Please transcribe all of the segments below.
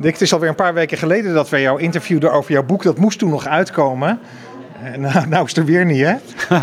Dick, het is alweer een paar weken geleden dat wij jou interviewden over jouw boek. Dat moest toen nog uitkomen. En nou, nou is het er weer niet, hè?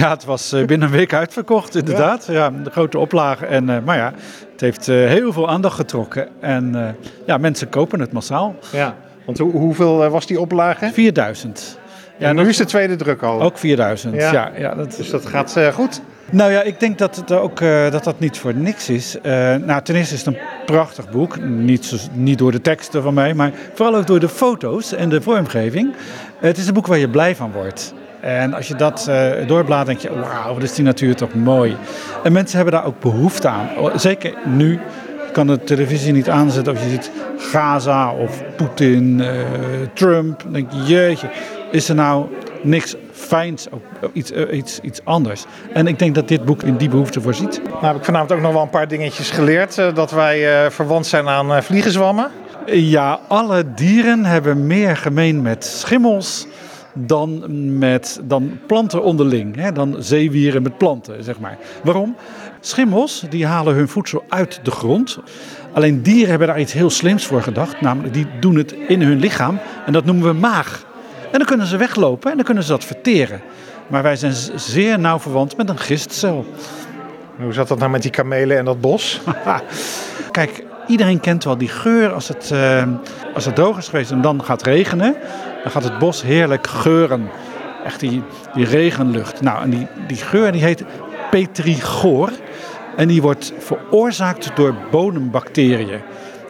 ja, het was eh, binnen een week uitverkocht, inderdaad. Ja, de grote oplage. En, uh, maar ja, het heeft heel veel aandacht getrokken. En ja, mensen kopen het massaal. Ja, want hoe, hoeveel was die oplage? 4000. Ja, en nu is de tweede druk al. Ook 4000, ja. ja, ja dat... Dus dat gaat goed? Nou ja, ik denk dat het ook uh, dat dat niet voor niks is. Uh, nou, ten eerste is het een prachtig boek. Niet, niet door de teksten van mij, maar vooral ook door de foto's en de vormgeving. het is een boek waar je blij van wordt. En als je dat uh, denk je, wauw, wat is die natuur toch mooi. En mensen hebben daar ook behoefte aan. Zeker nu kan de televisie niet aanzetten of je ziet Gaza of Poetin, Trump. Dan denk je, jeetje, is er nou niks fijns, ook iets, uh, iets, iets anders. En ik denk dat dit boek in die behoefte voorziet. Nou heb ik vanavond ook nog wel een paar dingetjes geleerd. Uh, dat wij verwant zijn aan vliegenzwammen. Ja, alle dieren hebben meer gemeen met schimmels dan met dan planten onderling. Hè, dan zeewieren met planten, zeg maar. Waarom? Schimmels die halen hun voedsel uit de grond. Alleen dieren hebben daar iets heel slims voor gedacht. Namelijk, die doen het in hun lichaam. En dat noemen we maag. En dan kunnen ze weglopen en dan kunnen ze dat verteren. Maar wij zijn zeer nauw verwant met een gistcel. Hoe zat dat nou met die kamelen en dat bos? Kijk, iedereen kent wel die geur als het, uh, als het droog is geweest en dan gaat regenen. Dan gaat het bos heerlijk geuren. Echt die, die regenlucht. Nou, en die, die geur die heet petrigoor. En die wordt veroorzaakt door bodembacteriën.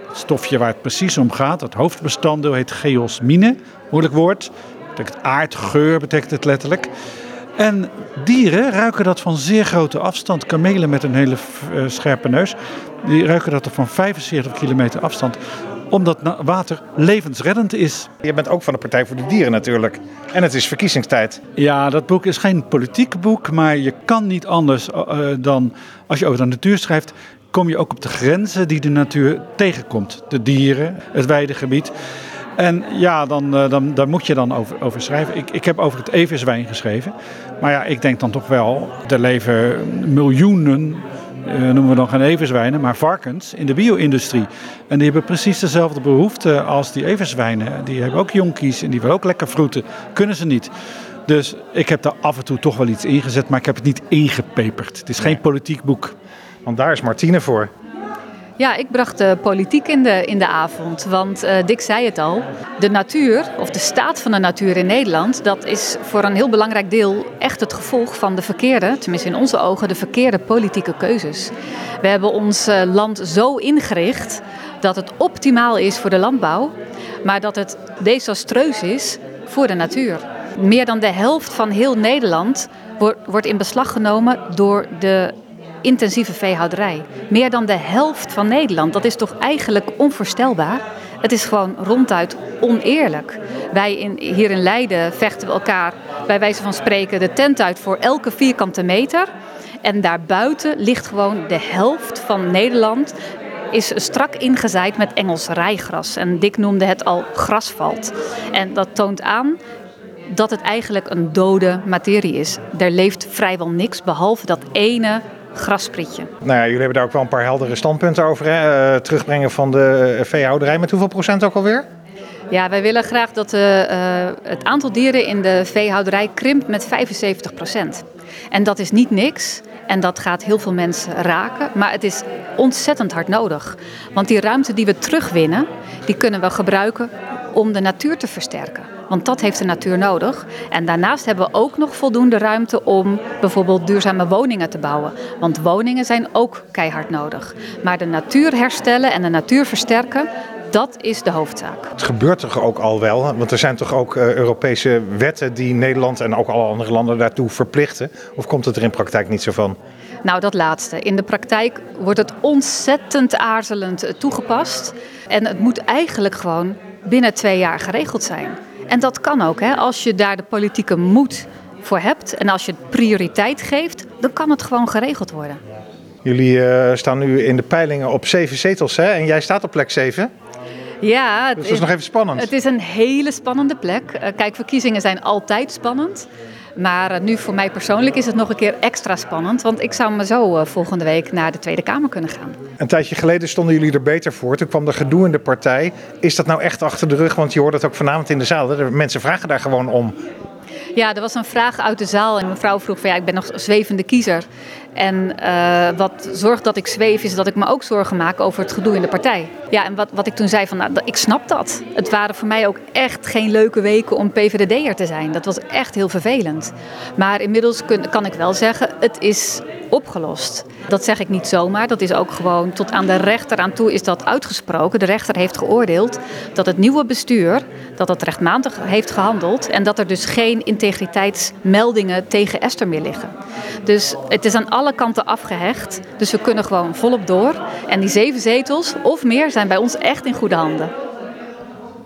Het stofje waar het precies om gaat, het hoofdbestanddeel heet geosmine. Moeilijk woord. Betekent aardgeur, betekent het letterlijk. En dieren ruiken dat van zeer grote afstand. Kamelen met een hele uh, scherpe neus, die ruiken dat van 75 kilometer afstand omdat water levensreddend is. Je bent ook van de Partij voor de Dieren natuurlijk. En het is verkiezingstijd. Ja, dat boek is geen politiek boek, maar je kan niet anders uh, dan als je over de natuur schrijft, kom je ook op de grenzen die de natuur tegenkomt. De dieren, het weidegebied. En ja, dan, dan, daar moet je dan over, over schrijven. Ik, ik heb over het everzwijn geschreven. Maar ja, ik denk dan toch wel, er leven miljoenen, uh, noemen we dan geen everzwijnen, maar varkens in de bio-industrie. En die hebben precies dezelfde behoefte als die everzwijnen. Die hebben ook jonkies en die willen ook lekker vroeten. Kunnen ze niet. Dus ik heb daar af en toe toch wel iets ingezet, maar ik heb het niet ingepeperd. Het is geen politiek boek. Want daar is Martine voor. Ja, ik bracht de politiek in de, in de avond. Want uh, Dick zei het al. De natuur, of de staat van de natuur in Nederland, dat is voor een heel belangrijk deel echt het gevolg van de verkeerde, tenminste in onze ogen, de verkeerde politieke keuzes. We hebben ons uh, land zo ingericht dat het optimaal is voor de landbouw, maar dat het desastreus is voor de natuur. Meer dan de helft van heel Nederland wordt, wordt in beslag genomen door de intensieve veehouderij. Meer dan de helft van Nederland. Dat is toch eigenlijk onvoorstelbaar? Het is gewoon ronduit oneerlijk. Wij in, hier in Leiden vechten we elkaar bij wijze van spreken de tent uit voor elke vierkante meter. En daarbuiten ligt gewoon de helft van Nederland is strak ingezaaid met Engels rijgras. En Dick noemde het al grasvalt. En dat toont aan dat het eigenlijk een dode materie is. Er leeft vrijwel niks behalve dat ene grasprietje. Nou ja, jullie hebben daar ook wel een paar heldere standpunten over. Hè? Uh, terugbrengen van de veehouderij. Met hoeveel procent ook alweer? Ja, wij willen graag dat uh, het aantal dieren in de veehouderij krimpt met 75 procent. En dat is niet niks. En dat gaat heel veel mensen raken. Maar het is ontzettend hard nodig. Want die ruimte die we terugwinnen, die kunnen we gebruiken om de natuur te versterken. Want dat heeft de natuur nodig. En daarnaast hebben we ook nog voldoende ruimte om bijvoorbeeld duurzame woningen te bouwen. Want woningen zijn ook keihard nodig. Maar de natuur herstellen en de natuur versterken, dat is de hoofdzaak. Het gebeurt toch ook al wel? Want er zijn toch ook uh, Europese wetten die Nederland en ook alle andere landen daartoe verplichten? Of komt het er in praktijk niet zo van? Nou, dat laatste. In de praktijk wordt het ontzettend aarzelend toegepast. En het moet eigenlijk gewoon binnen twee jaar geregeld zijn. En dat kan ook, hè? als je daar de politieke moed voor hebt en als je het prioriteit geeft, dan kan het gewoon geregeld worden. Jullie uh, staan nu in de peilingen op zeven zetels hè? en jij staat op plek zeven. Ja, het Dus dat is nog even spannend. Het is een hele spannende plek. Uh, kijk, verkiezingen zijn altijd spannend. Maar uh, nu voor mij persoonlijk is het nog een keer extra spannend. Want ik zou me zo uh, volgende week naar de Tweede Kamer kunnen gaan. Een tijdje geleden stonden jullie er beter voor. Toen kwam er gedoe in de partij. Is dat nou echt achter de rug? Want je hoort het ook vanavond in de zaal. De mensen vragen daar gewoon om. Ja, er was een vraag uit de zaal en mevrouw vroeg van ja, ik ben nog zwevende kiezer. En uh, wat zorgt dat ik zweef is dat ik me ook zorgen maak over het gedoe in de partij. Ja, en wat, wat ik toen zei van nou, ik snap dat. Het waren voor mij ook echt geen leuke weken om PVDD'er te zijn. Dat was echt heel vervelend. Maar inmiddels kan ik wel zeggen, het is opgelost. Dat zeg ik niet zomaar. Dat is ook gewoon tot aan de rechter aan toe is dat uitgesproken. De rechter heeft geoordeeld dat het nieuwe bestuur dat het rechtmatig heeft gehandeld en dat er dus geen integriteitsmeldingen tegen Esther meer liggen. Dus het is aan alle kanten afgehecht. Dus we kunnen gewoon volop door. En die zeven zetels of meer zijn bij ons echt in goede handen.